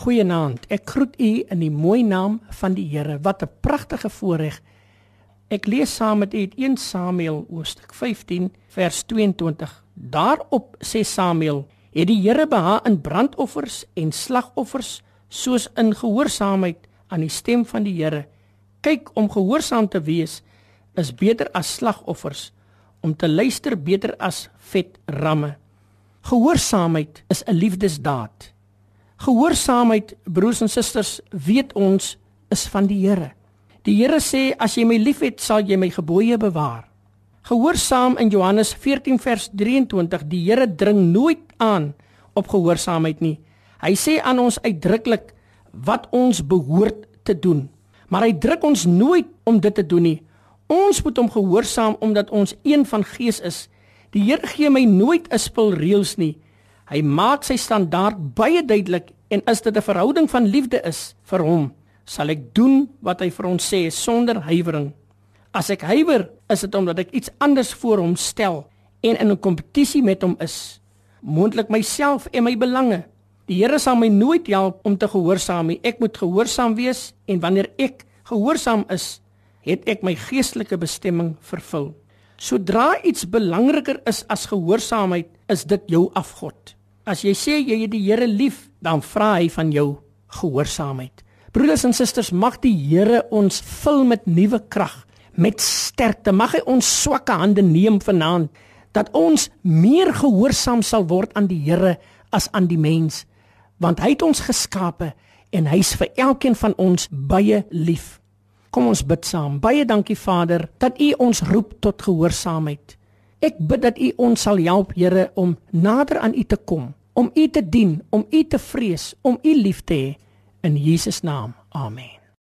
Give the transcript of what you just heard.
Goeienaand. Ek groet u in die mooi naam van die Here. Wat 'n pragtige voorreg. Ek lees saam met u uit 1 Samuel hoofstuk 15 vers 22. Daarop sê Samuel: "Het die Here behaag in brandoffers en slagoffers soos in gehoorsaamheid aan die stem van die Here. Kyk om gehoorsaam te wees is beter as slagoffers, om te luister beter as vet ramme." Gehoorsaamheid is 'n liefdesdaad. Gehoorsaamheid, broers en susters, weet ons is van die Here. Die Here sê as jy my liefhet, sal jy my gebooie bewaar. Gehoorsaam in Johannes 14 vers 23, die Here dring nooit aan op gehoorsaamheid nie. Hy sê aan ons uitdruklik wat ons behoort te doen. Maar hy druk ons nooit om dit te doen nie. Ons moet hom gehoorsaam omdat ons een van gees is. Die Here gee my nooit 'n spul reëls nie. Hy maak sy standaard baie duidelik en as dit 'n verhouding van liefde is vir hom, sal ek doen wat hy vir ons sê sonder huiwering. As ek huiwer, is dit omdat ek iets anders voor hom stel en in 'n kompetisie met hom is, moontlik myself en my belange. Die Here sal my nooit help om te gehoorsaam nie. Ek moet gehoorsaam wees en wanneer ek gehoorsaam is, het ek my geestelike bestemming vervul. Sodra iets belangriker is as gehoorsaamheid, is dit jou afgod. As jy sê jy het die Here lief, dan vra hy van jou gehoorsaamheid. Broeders en susters, mag die Here ons vul met nuwe krag, met sterkte. Mag hy ons swakke hande neem vanaand dat ons meer gehoorsaam sal word aan die Here as aan die mens, want hy het ons geskape en hy's vir elkeen van ons baie lief. Kom ons bid saam. Baie dankie Vader dat U ons roep tot gehoorsaamheid. Ek bid dat U ons sal help, Here, om nader aan U te kom, om U te dien, om U te vrees, om U lief te hê in Jesus naam. Amen.